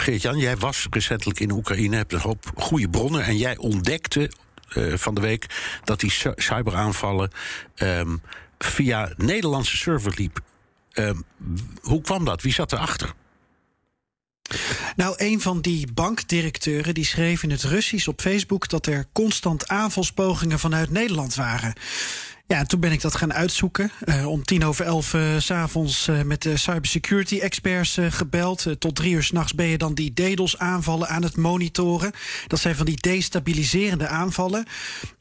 Geert-Jan, jij was recentelijk in Oekraïne, hebt een hoop goede bronnen. En jij ontdekte uh, van de week dat die cyberaanvallen um, via Nederlandse server liep. Um, hoe kwam dat? Wie zat erachter? Nou, een van die bankdirecteuren die schreef in het Russisch op Facebook dat er constant aanvalspogingen vanuit Nederland waren. Ja, toen ben ik dat gaan uitzoeken. Uh, om tien over elf s s'avonds uh, met de cybersecurity experts gebeld. tot drie uur s'nachts ben je dan die DDoS aanvallen aan het monitoren. Dat zijn van die destabiliserende aanvallen.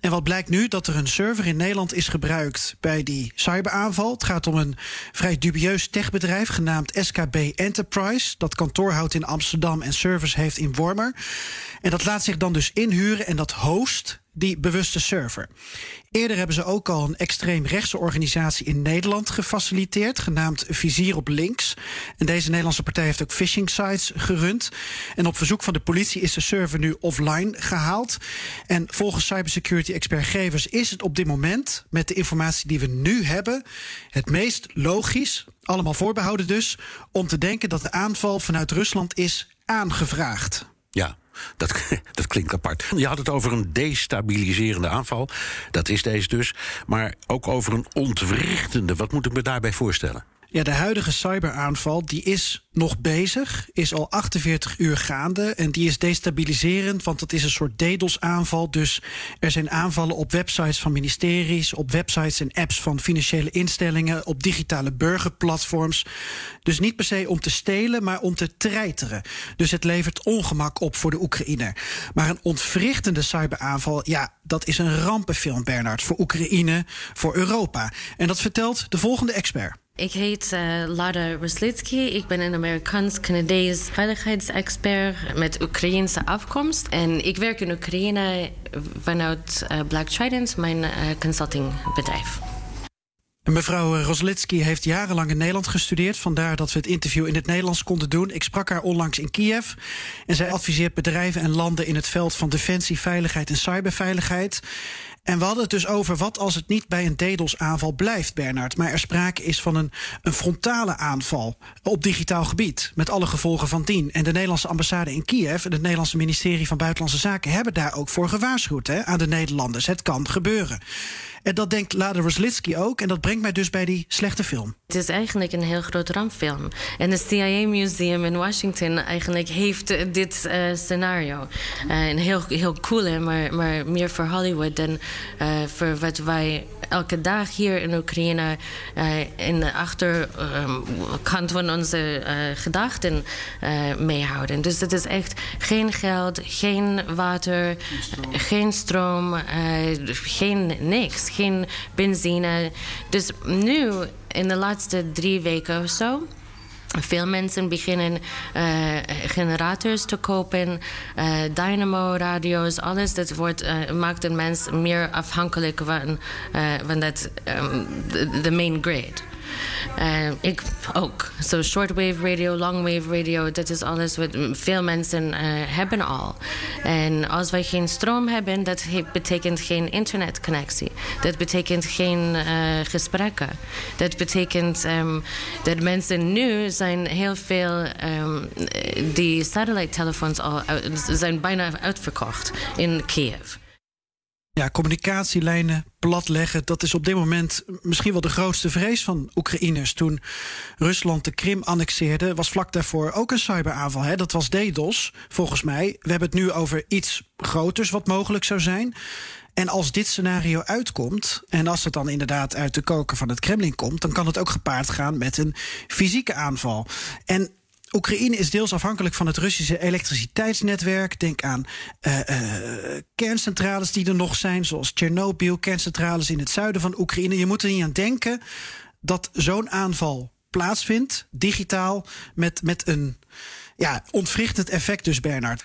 En wat blijkt nu? Dat er een server in Nederland is gebruikt bij die cyberaanval. Het gaat om een vrij dubieus techbedrijf genaamd SKB Enterprise. Dat kantoor houdt in Amsterdam en servers heeft in Wormer. En dat laat zich dan dus inhuren en dat host die bewuste server. Eerder hebben ze ook al een extreem rechtse organisatie in Nederland gefaciliteerd, genaamd Vizier op Links. En deze Nederlandse partij heeft ook phishing sites gerund. En op verzoek van de politie is de server nu offline gehaald. En volgens cybersecurity expert Gevers is het op dit moment, met de informatie die we nu hebben, het meest logisch, allemaal voorbehouden dus, om te denken dat de aanval vanuit Rusland is aangevraagd. Ja, dat, dat klinkt apart. Je had het over een destabiliserende aanval. Dat is deze dus. Maar ook over een ontwrichtende. Wat moet ik me daarbij voorstellen? Ja, de huidige cyberaanval die is nog bezig, is al 48 uur gaande en die is destabiliserend, want het is een soort DDoS-aanval. Dus er zijn aanvallen op websites van ministeries, op websites en apps van financiële instellingen, op digitale burgerplatforms. Dus niet per se om te stelen, maar om te treiteren. Dus het levert ongemak op voor de Oekraïner. Maar een ontwrichtende cyberaanval, ja, dat is een rampenfilm, Bernard, voor Oekraïne, voor Europa. En dat vertelt de volgende expert. Ik heet uh, Lara Roslitsky. Ik ben een Amerikaans-Canadees veiligheidsexpert met Oekraïense afkomst. En ik werk in Oekraïne vanuit uh, Black Trident, mijn uh, consultingbedrijf. Mevrouw Roslitsky heeft jarenlang in Nederland gestudeerd. Vandaar dat we het interview in het Nederlands konden doen. Ik sprak haar onlangs in Kiev. En zij adviseert bedrijven en landen in het veld van defensie, veiligheid en cyberveiligheid. En we hadden het dus over wat als het niet bij een DDoS-aanval blijft, Bernard. Maar er sprake is van een, een frontale aanval op digitaal gebied. Met alle gevolgen van dien. En de Nederlandse ambassade in Kiev en het Nederlandse ministerie van Buitenlandse Zaken hebben daar ook voor gewaarschuwd hè, aan de Nederlanders. Het kan gebeuren. En dat denkt Lada Roslitsky ook. En dat brengt mij dus bij die slechte film. Het is eigenlijk een heel groot rampfilm. En het CIA Museum in Washington eigenlijk heeft dit uh, scenario. Een heel, heel cool, maar, maar meer voor Hollywood dan voor wat wij elke dag hier in Oekraïne in de achterkant van onze gedachten meehouden. Dus het is echt geen geld, geen water, geen stroom, geen niks geen benzine. Dus nu, in de laatste drie weken of zo. Veel mensen beginnen uh, generators te kopen, uh, dynamo-radio's, alles. Dat wordt, uh, maakt een mens meer afhankelijk van, van dat, um, main grid. Uh, ik ook. Zo shortwave radio, longwave radio, dat is alles wat veel mensen uh, hebben al. En als wij geen stroom hebben, dat betekent geen internetconnectie. Dat betekent geen uh, gesprekken. Dat betekent um, dat mensen nu zijn heel veel um, die satellite telefoons al zijn bijna uitverkocht in Kiev. Ja, communicatielijnen platleggen, dat is op dit moment misschien wel de grootste vrees van Oekraïners. Toen Rusland de Krim annexeerde, was vlak daarvoor ook een cyberaanval. Hè? Dat was DDoS, volgens mij. We hebben het nu over iets groters wat mogelijk zou zijn. En als dit scenario uitkomt, en als het dan inderdaad uit de koker van het Kremlin komt, dan kan het ook gepaard gaan met een fysieke aanval. En Oekraïne is deels afhankelijk van het Russische elektriciteitsnetwerk. Denk aan uh, uh, kerncentrales die er nog zijn, zoals Tsjernobyl, kerncentrales in het zuiden van Oekraïne. Je moet er niet aan denken dat zo'n aanval plaatsvindt, digitaal, met, met een ja, ontwrichtend effect dus, Bernard.